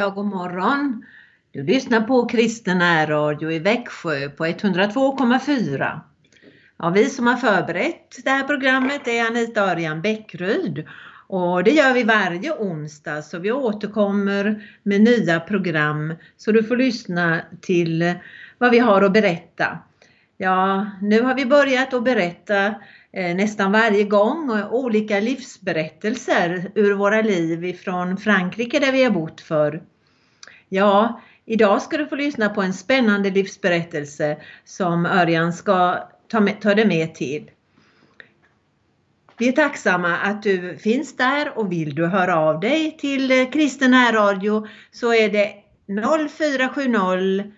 Ja, god morgon. Du lyssnar på Kristen närradio i Växjö på 102,4. Ja, vi som har förberett det här programmet är Anita Arian Bäckryd och det gör vi varje onsdag så vi återkommer med nya program så du får lyssna till vad vi har att berätta. Ja, nu har vi börjat att berätta Eh, nästan varje gång olika livsberättelser ur våra liv ifrån Frankrike där vi har bott för. Ja, idag ska du få lyssna på en spännande livsberättelse som Örjan ska ta, med, ta dig med till. Vi är tacksamma att du finns där och vill du höra av dig till eh, Kristen Radio så är det 0470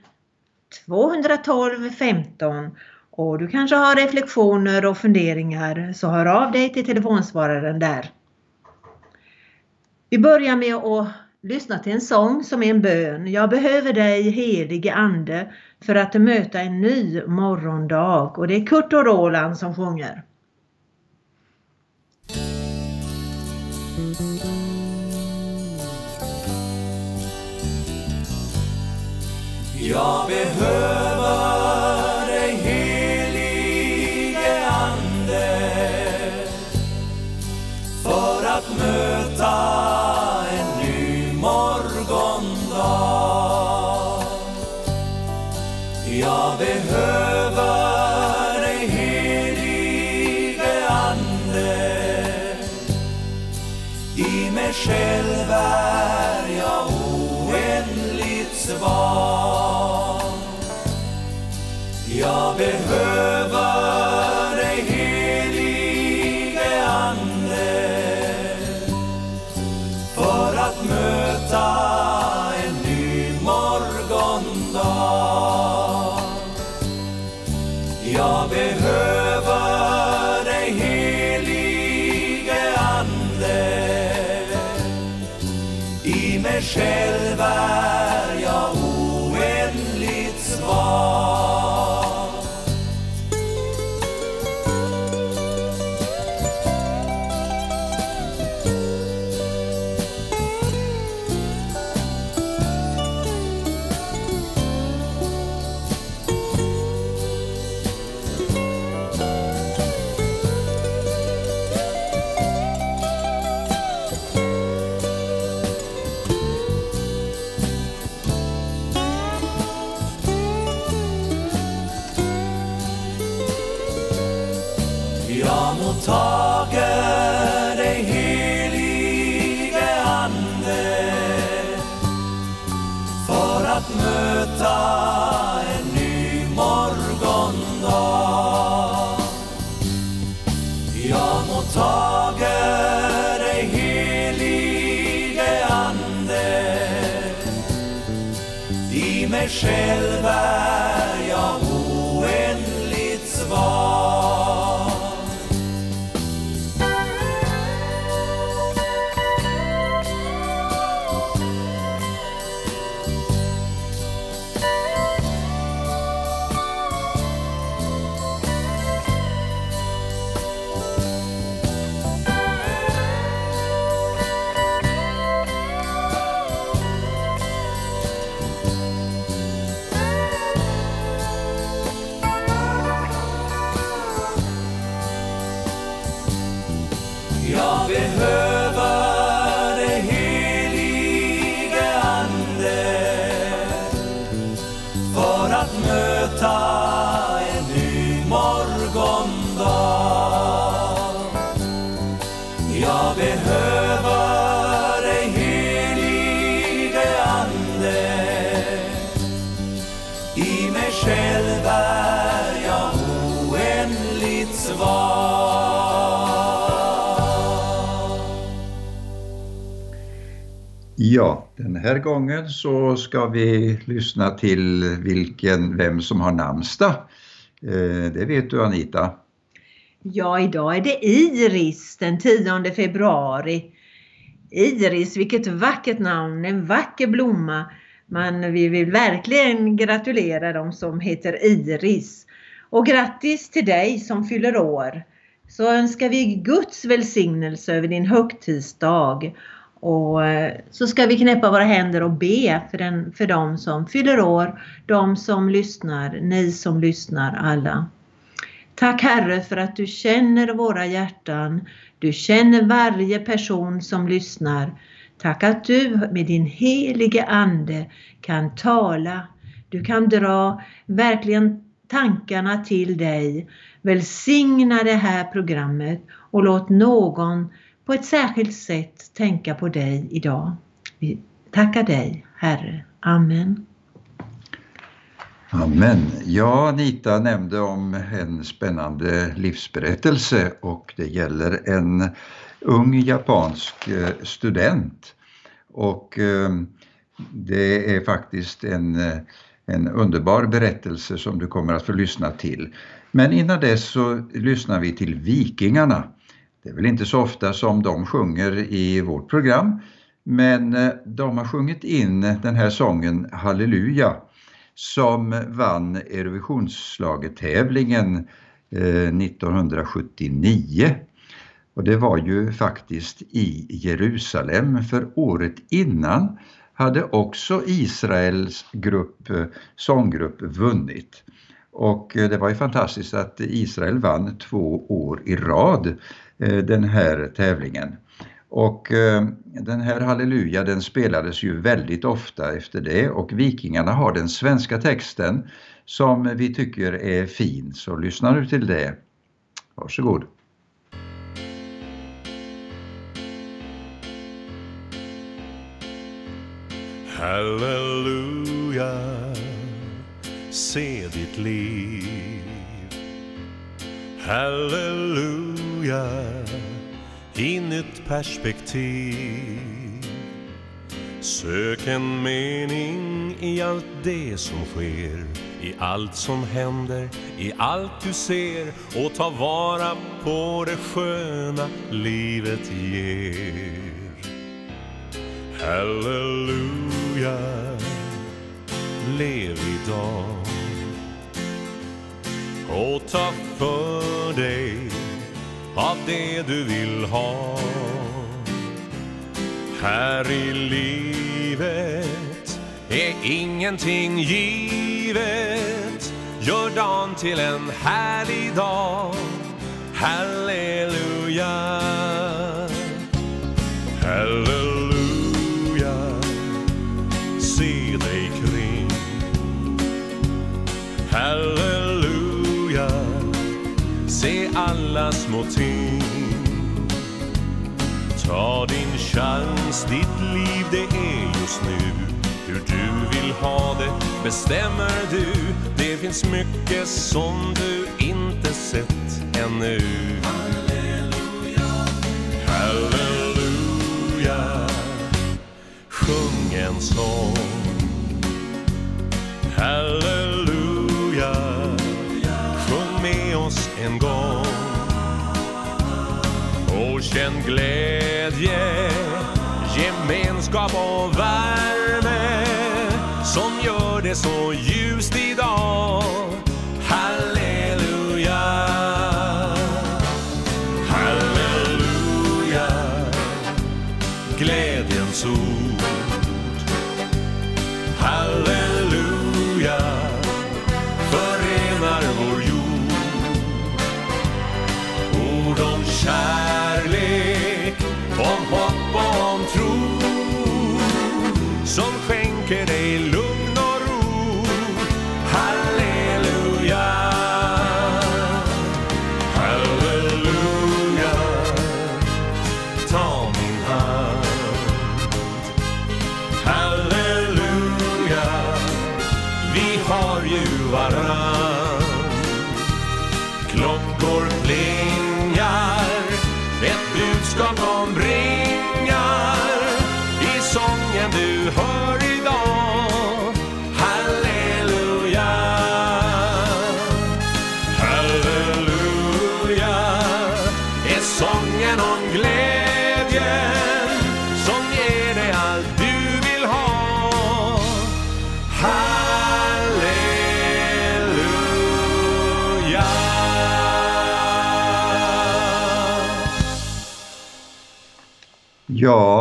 212 15 och du kanske har reflektioner och funderingar så hör av dig till telefonsvararen där. Vi börjar med att lyssna till en sång som är en bön. Jag behöver dig helige Ande för att möta en ny morgondag och det är Kurt och Roland som sjunger. Jag behöver själv är jag oändligt svag. Ja, den här gången så ska vi lyssna till vilken, vem som har namnsdag. Eh, det vet du Anita. Ja, idag är det Iris den 10 februari. Iris, vilket vackert namn, en vacker blomma. Men vi vill verkligen gratulera dem som heter Iris. Och grattis till dig som fyller år. Så önskar vi Guds välsignelse över din högtidsdag. Och eh, så ska vi knäppa våra händer och be för, den, för de som fyller år, de som lyssnar, ni som lyssnar alla. Tack Herre för att du känner våra hjärtan. Du känner varje person som lyssnar. Tack att du med din helige Ande kan tala. Du kan dra verkligen tankarna till dig. Välsigna det här programmet och låt någon på ett särskilt sätt tänka på dig idag. Vi tackar dig Herre. Amen. Amen. Ja, Anita nämnde om en spännande livsberättelse och det gäller en ung japansk eh, student. Och eh, det är faktiskt en, eh, en underbar berättelse som du kommer att få lyssna till. Men innan dess så lyssnar vi till Vikingarna. Det är väl inte så ofta som de sjunger i vårt program, men eh, de har sjungit in den här sången Halleluja som vann Eurovisionsschlagertävlingen 1979. Eh, Och det var ju faktiskt i Jerusalem för året innan hade också Israels grupp, eh, sånggrupp vunnit. Och eh, det var ju fantastiskt att Israel vann två år i rad eh, den här tävlingen. Och eh, den här Halleluja den spelades ju väldigt ofta efter det och Vikingarna har den svenska texten som vi tycker är fin. Så lyssna nu till det. Varsågod. Halleluja, se ditt liv. Halleluja i nytt perspektiv. Sök en mening i allt det som sker, i allt som händer, i allt du ser och ta vara på det sköna livet ger. Halleluja, blev idag och ta för dig av det du vill ha. Här i livet är ingenting givet. Gör dagen till en härlig dag. Halleluja. Halleluja. Små ting. Ta din chans, ditt liv det är just nu. Hur du vill ha det bestämmer du. Det finns mycket som du inte sett ännu. Glädje, gemenskap och värme som gör det så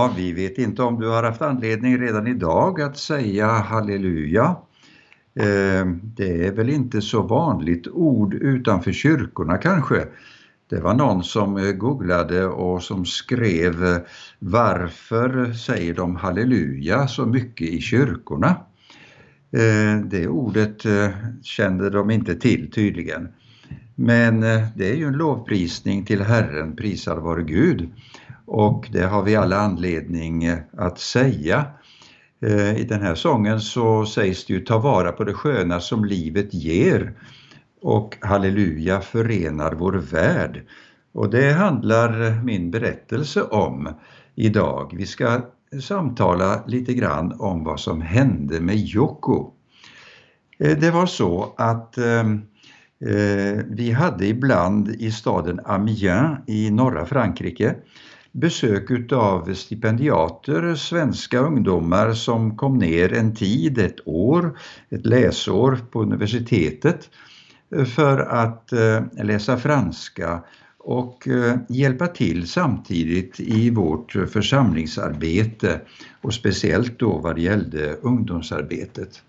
Ja, vi vet inte om du har haft anledning redan idag att säga halleluja. Eh, det är väl inte så vanligt ord utanför kyrkorna kanske. Det var någon som eh, googlade och som skrev eh, varför säger de halleluja så mycket i kyrkorna? Det ordet kände de inte till tydligen. Men det är ju en lovprisning till Herren, prisad vare Gud. Och det har vi alla anledning eh, att säga. Eh, I den här sången så sägs det ju ta vara på det sköna som livet ger och halleluja förenar vår värld. Och det handlar min berättelse om idag. Vi ska samtala lite grann om vad som hände med Jocko. Eh, det var så att eh, eh, vi hade ibland i staden Amiens i norra Frankrike besök av stipendiater, svenska ungdomar som kom ner en tid, ett år, ett läsår på universitetet eh, för att eh, läsa franska och eh, hjälpa till samtidigt i vårt församlingsarbete och speciellt då vad det gällde ungdomsarbetet.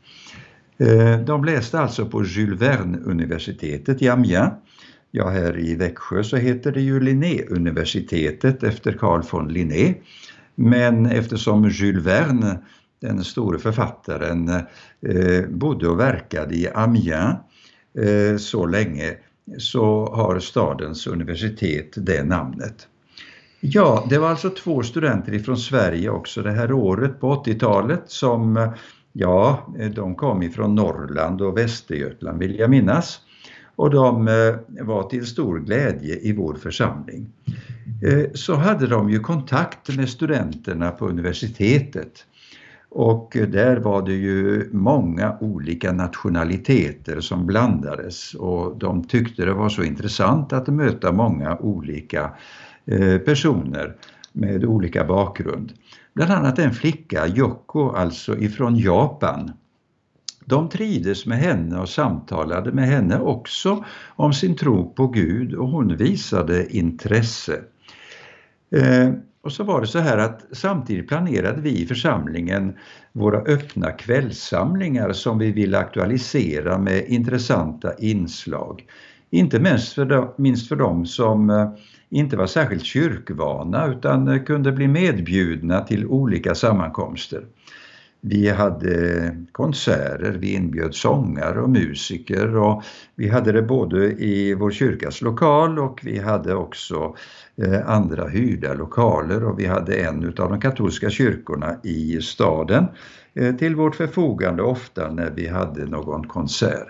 De läste alltså på Jules Verne-universitetet i Amiens. Ja, här i Växjö så heter det ju Linnéuniversitetet efter Carl von Linné. Men eftersom Jules Verne, den store författaren, eh, bodde och verkade i Amiens eh, så länge så har stadens universitet det namnet. Ja, det var alltså två studenter ifrån Sverige också det här året på 80-talet som, ja, de kom ifrån Norrland och Västergötland vill jag minnas. Och de eh, var till stor glädje i vår församling. Eh, så hade de ju kontakt med studenterna på universitetet. Och där var det ju många olika nationaliteter som blandades och de tyckte det var så intressant att möta många olika eh, personer med olika bakgrund. Bland annat en flicka, Yoko, alltså ifrån Japan. De trides med henne och samtalade med henne också om sin tro på Gud och hon visade intresse. Eh, och så var det så här att samtidigt planerade vi i församlingen våra öppna kvällssamlingar som vi ville aktualisera med intressanta inslag. Inte minst för, de, minst för dem som eh, inte var särskilt kyrkvana utan eh, kunde bli medbjudna till olika sammankomster. Vi hade konserter, vi inbjöd sångare och musiker och vi hade det både i vår kyrkas lokal och vi hade också eh, andra hyrda lokaler och vi hade en av de katolska kyrkorna i staden eh, till vårt förfogande ofta när vi hade någon konsert.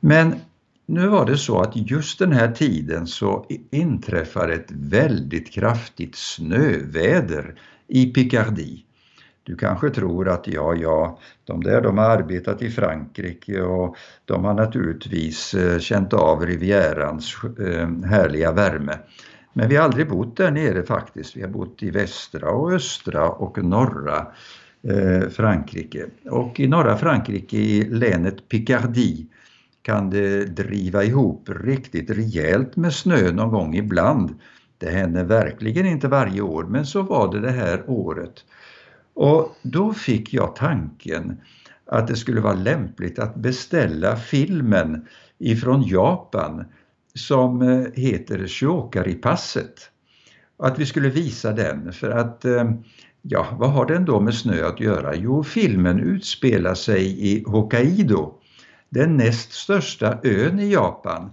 Men nu var det så att just den här tiden så inträffar ett väldigt kraftigt snöväder i Picardie du kanske tror att ja, ja, de där de har arbetat i Frankrike och de har naturligtvis eh, känt av Rivierans eh, härliga värme. Men vi har aldrig bott där nere faktiskt. Vi har bott i västra och östra och norra eh, Frankrike. Och i norra Frankrike i länet Picardie kan det driva ihop riktigt rejält med snö någon gång ibland. Det händer verkligen inte varje år men så var det det här året. Och då fick jag tanken att det skulle vara lämpligt att beställa filmen ifrån Japan som eh, heter Shiokari-passet. Att vi skulle visa den för att, eh, ja vad har den då med snö att göra? Jo, filmen utspelar sig i Hokkaido, den näst största ön i Japan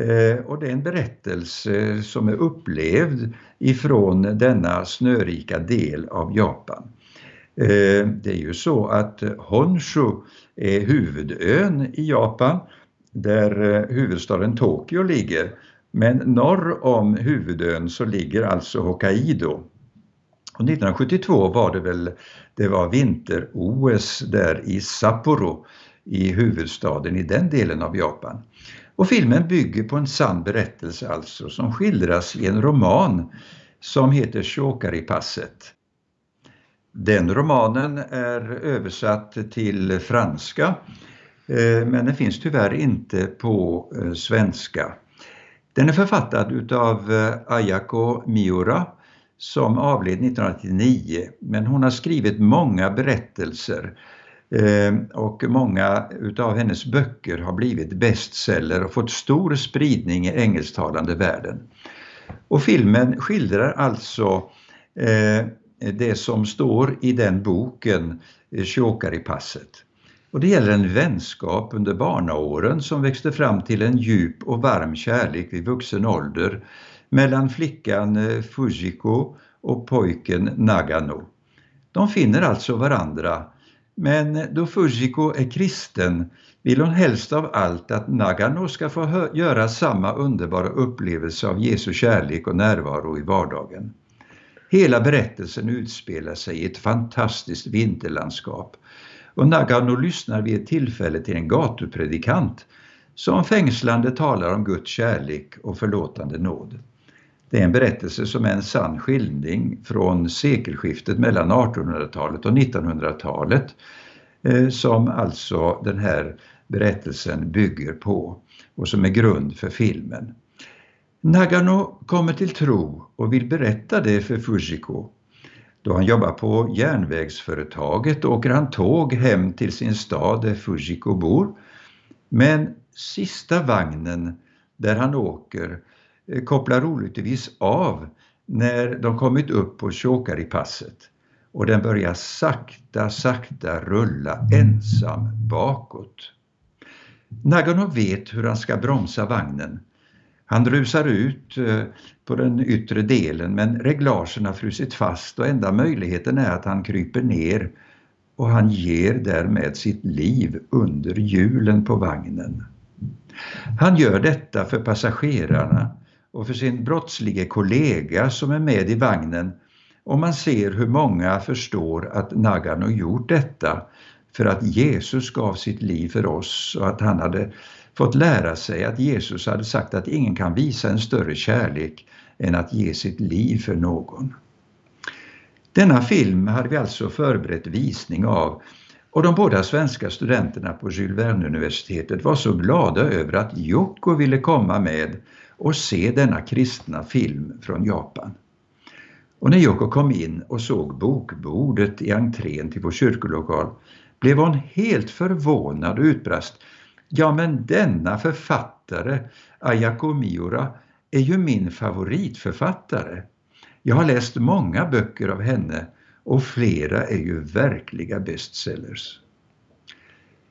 eh, och det är en berättelse som är upplevd ifrån denna snörika del av Japan. Eh, det är ju så att Honshu är huvudön i Japan där eh, huvudstaden Tokyo ligger. Men norr om huvudön så ligger alltså Hokkaido. Och 1972 var det väl, det var vinter-OS där i Sapporo i huvudstaden i den delen av Japan. Och filmen bygger på en sann berättelse alltså som skildras i en roman som heter Shokari-passet. Den romanen är översatt till franska eh, men den finns tyvärr inte på eh, svenska. Den är författad utav eh, Ayako Miura som avled 1999 men hon har skrivit många berättelser Ehm, och många utav hennes böcker har blivit bestseller och fått stor spridning i engelsktalande världen. Och filmen skildrar alltså ehm, det som står i den boken, eh, Shokari-passet. Och det gäller en vänskap under barnaåren som växte fram till en djup och varm kärlek vid vuxen ålder mellan flickan eh, Fujiko och pojken Nagano. De finner alltså varandra, men då Fujiko är kristen vill hon helst av allt att Nagano ska få göra samma underbara upplevelse av Jesu kärlek och närvaro i vardagen. Hela berättelsen utspelar sig i ett fantastiskt vinterlandskap och Nagano lyssnar vid ett tillfälle till en gatupredikant som fängslande talar om Guds kärlek och förlåtande nåd. Det är en berättelse som är en sann skildring från sekelskiftet mellan 1800-talet och 1900-talet eh, som alltså den här berättelsen bygger på och som är grund för filmen. Nagano kommer till tro och vill berätta det för Fujiko. Då han jobbar på järnvägsföretaget åker han tåg hem till sin stad där Fujiko bor. Men sista vagnen där han åker Eh, kopplar olyckligtvis av när de kommit upp på Shokaripasset och den börjar sakta, sakta rulla ensam bakåt. Nagano vet hur han ska bromsa vagnen han rusar ut eh, på den yttre delen men reglagen har frusit fast och enda möjligheten är att han kryper ner och han ger därmed sitt liv under hjulen på vagnen. Han gör detta för passagerarna och för sin brottslige kollega som är med i vagnen. Och man ser hur många förstår att Nagano gjort detta för att Jesus gav sitt liv för oss och att han hade fått lära sig att Jesus hade sagt att ingen kan visa en större kärlek än att ge sitt liv för någon. Denna film hade vi alltså förberett visning av. Och de båda svenska studenterna på Jules Verne-universitetet var så glada över att Yoko ville komma med och se denna kristna film från Japan. Och när Yoko kom in och såg bokbordet i entrén till vår kyrkolokal blev hon helt förvånad och utbrast Ja men denna författare, Ayako Miura, är ju min favoritförfattare. Jag har läst många böcker av henne och flera är ju verkliga bestsellers.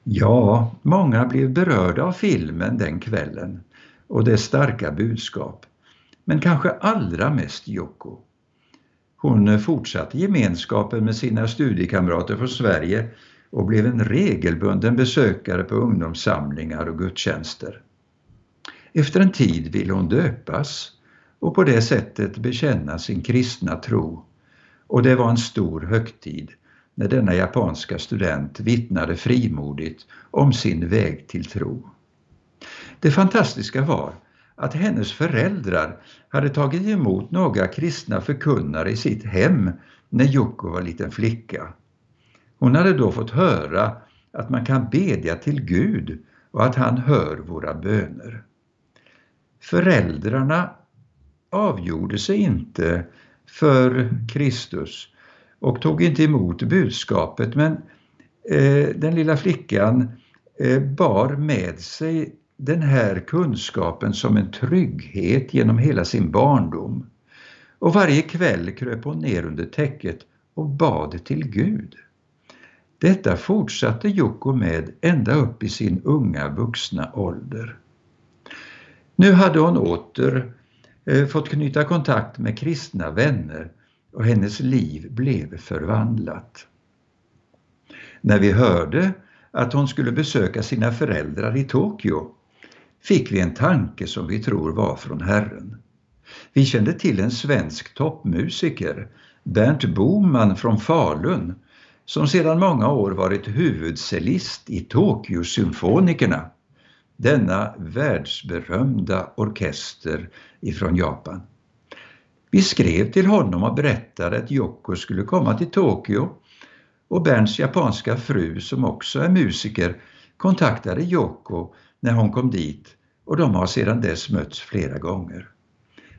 Ja, många blev berörda av filmen den kvällen och dess starka budskap. Men kanske allra mest Yoko. Hon fortsatte gemenskapen med sina studiekamrater från Sverige och blev en regelbunden besökare på ungdomssamlingar och gudstjänster. Efter en tid ville hon döpas och på det sättet bekänna sin kristna tro och det var en stor högtid när denna japanska student vittnade frimodigt om sin väg till tro. Det fantastiska var att hennes föräldrar hade tagit emot några kristna förkunnare i sitt hem när Jocko var liten flicka hon hade då fått höra att man kan bedja till Gud och att han hör våra böner. Föräldrarna avgjorde sig inte för Kristus och tog inte emot budskapet men eh, den lilla flickan eh, bar med sig den här kunskapen som en trygghet genom hela sin barndom. Och varje kväll kröp hon ner under täcket och bad till Gud. Detta fortsatte Jocko med ända upp i sin unga vuxna ålder. Nu hade hon åter eh, fått knyta kontakt med kristna vänner och hennes liv blev förvandlat. När vi hörde att hon skulle besöka sina föräldrar i Tokyo fick vi en tanke som vi tror var från Herren. Vi kände till en svensk toppmusiker, Bernt Boman från Falun, som sedan många år varit huvudcellist i Tokyo-symfonikerna, denna världsberömda orkester ifrån Japan. Vi skrev till honom och berättade att Yoko skulle komma till Tokyo och Bernts japanska fru som också är musiker kontaktade Yoko när hon kom dit och de har sedan dess mötts flera gånger.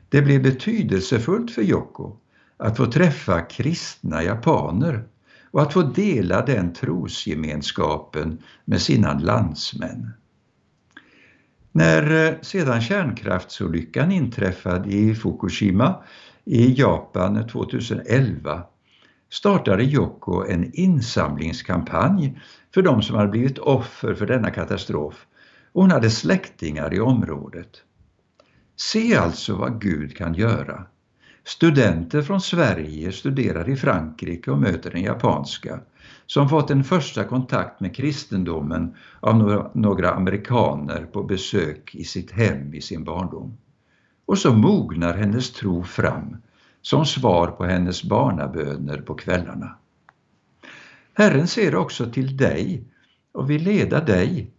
Det blev betydelsefullt för Yoko att få träffa kristna japaner och att få dela den trosgemenskapen med sina landsmän. När eh, sedan kärnkraftsolyckan inträffade i Fukushima i Japan 2011 startade Yoko en insamlingskampanj för de som hade blivit offer för denna katastrof och hon hade släktingar i området. Se alltså vad Gud kan göra. Studenter från Sverige studerar i Frankrike och möter den japanska som fått en första kontakt med kristendomen av några amerikaner på besök i sitt hem i sin barndom. Och så mognar hennes tro fram som svar på hennes barnaböner på kvällarna. Herren ser också till dig och vill leda dig.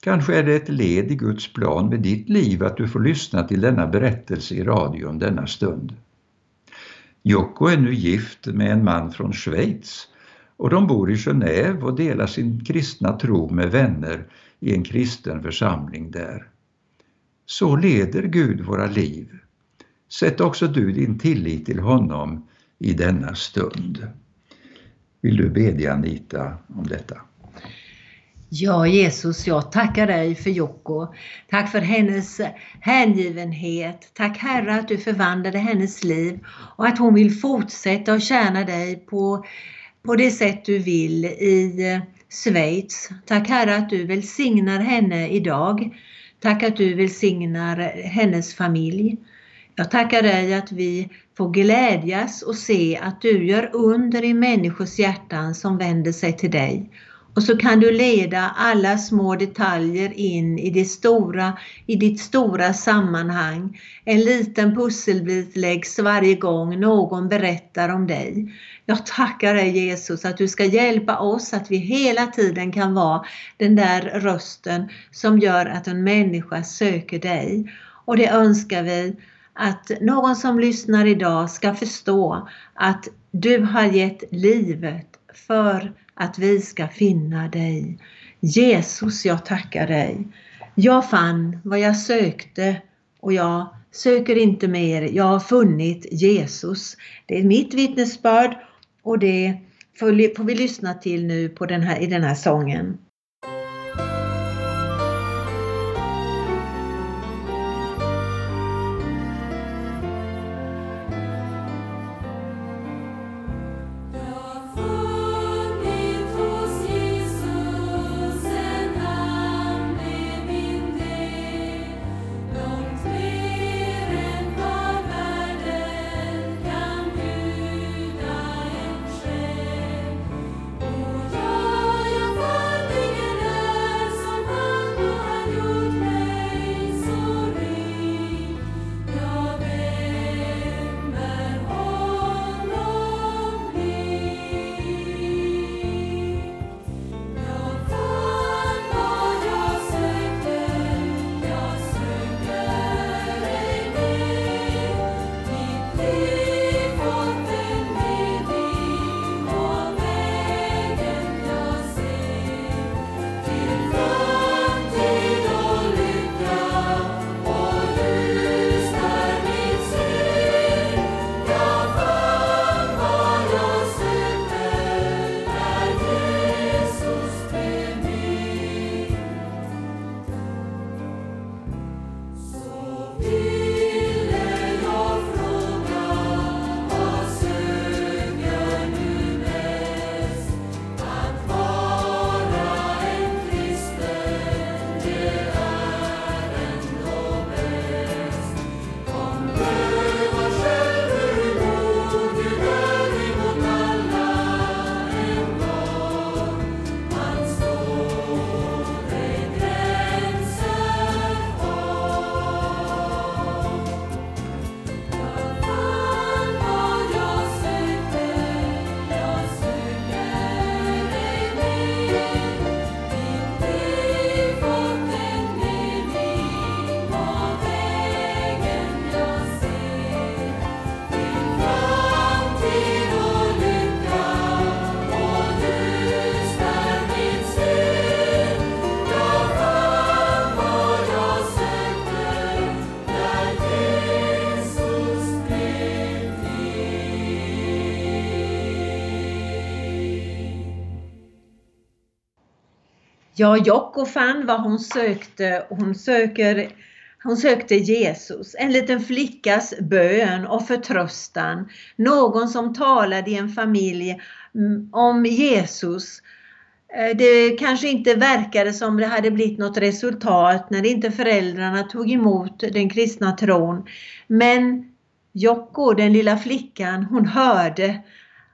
Kanske är det ett led i Guds plan med ditt liv att du får lyssna till denna berättelse i radion denna stund. Jocko är nu gift med en man från Schweiz och de bor i Genève och delar sin kristna tro med vänner i en kristen församling där. Så leder Gud våra liv. Sätt också du din tillit till honom i denna stund. Vill du bedja Anita om detta? Ja Jesus, jag tackar dig för Jocko. Tack för hennes hängivenhet. Tack Herre att du förvandlade hennes liv och att hon vill fortsätta att tjäna dig på, på det sätt du vill i eh, Schweiz. Tack Herre att du välsignar henne idag. Tack att du välsignar hennes familj. Jag tackar dig att vi får glädjas och se att du gör under i människors hjärtan som vänder sig till dig. Och så kan du leda alla små detaljer in i, det stora, i ditt stora sammanhang. En liten pusselbit läggs varje gång någon berättar om dig. Jag tackar dig Jesus att du ska hjälpa oss att vi hela tiden kan vara den där rösten som gör att en människa söker dig. Och det önskar vi att någon som lyssnar idag ska förstå att du har gett livet för att vi ska finna dig. Jesus, jag tackar dig. Jag fann vad jag sökte och jag söker inte mer. Jag har funnit Jesus. Det är mitt vittnesbörd och det får vi lyssna till nu på den här, i den här sången. Ja, Jocko fann vad hon sökte. Hon, söker, hon sökte Jesus, en liten flickas bön och förtröstan. Någon som talade i en familj mm, om Jesus. Eh, det kanske inte verkade som det hade blivit något resultat när inte föräldrarna tog emot den kristna tron. Men Jocko, den lilla flickan, hon hörde.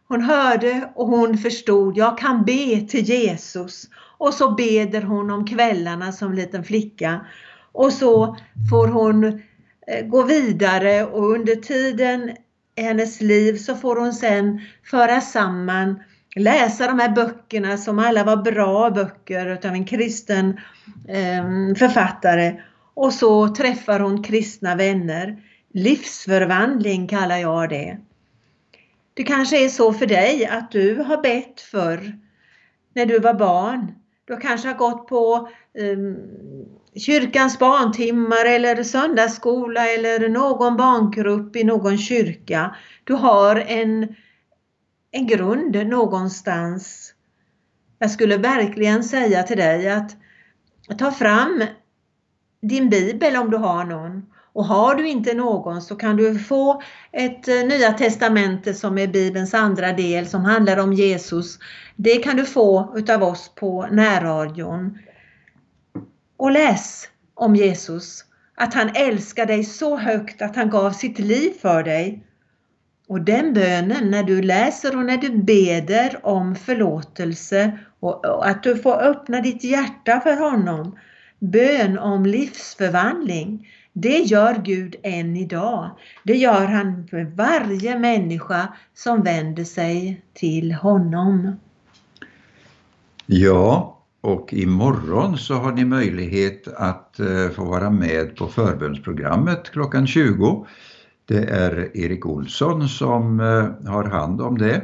Hon hörde och hon förstod, jag kan be till Jesus. Och så beder hon om kvällarna som liten flicka. Och så får hon eh, gå vidare och under tiden i hennes liv så får hon sen föra samman, läsa de här böckerna som alla var bra böcker utav en kristen ehm, författare. Och så träffar hon kristna vänner. Livsförvandling kallar jag det. Det kanske är så för dig att du har bett för när du var barn. Du kanske har gått på um, kyrkans barntimmar eller söndagsskola eller någon barngrupp i någon kyrka. Du har en, en grund någonstans. Jag skulle verkligen säga till dig att ta fram din bibel om du har någon och har du inte någon så kan du få ett eh, Nya Testamentet som är Bibelns andra del som handlar om Jesus. Det kan du få utav oss på närradion. Och läs om Jesus. Att han älskar dig så högt att han gav sitt liv för dig. Och den bönen när du läser och när du beder om förlåtelse och att du får öppna ditt hjärta för honom. Bön om livsförvandling. Det gör Gud än idag. Det gör han för varje människa som vänder sig till honom. Ja, och imorgon så har ni möjlighet att eh, få vara med på förbönsprogrammet klockan 20. Det är Erik Olsson som eh, har hand om det.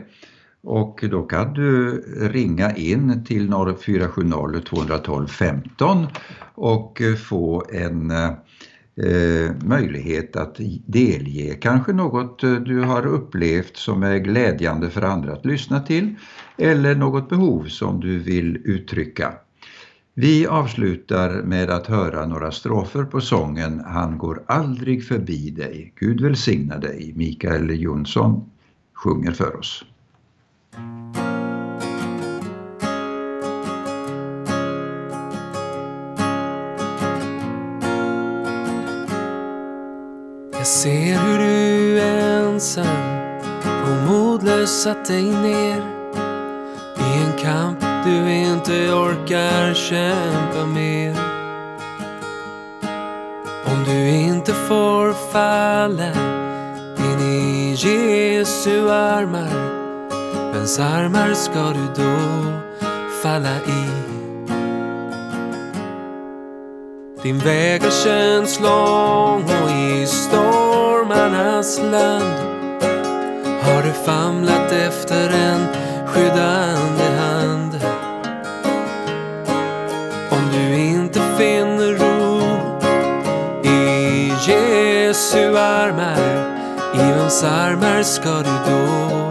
Och då kan du ringa in till 0470 212 15 och få en eh, Eh, möjlighet att delge kanske något eh, du har upplevt som är glädjande för andra att lyssna till eller något behov som du vill uttrycka. Vi avslutar med att höra några strofer på sången Han går aldrig förbi dig. Gud välsigna dig. Mikael Jonsson sjunger för oss. Jag ser hur du ensam och modlös satt dig ner i en kamp du inte orkar kämpa mer. Om du inte får falla in i Jesu armar, vems armar ska du då falla i? Din väg har känts lång och i stormarnas land har du famlat efter en skyddande hand. Om du inte finner ro i Jesu armar, i vems armar ska du då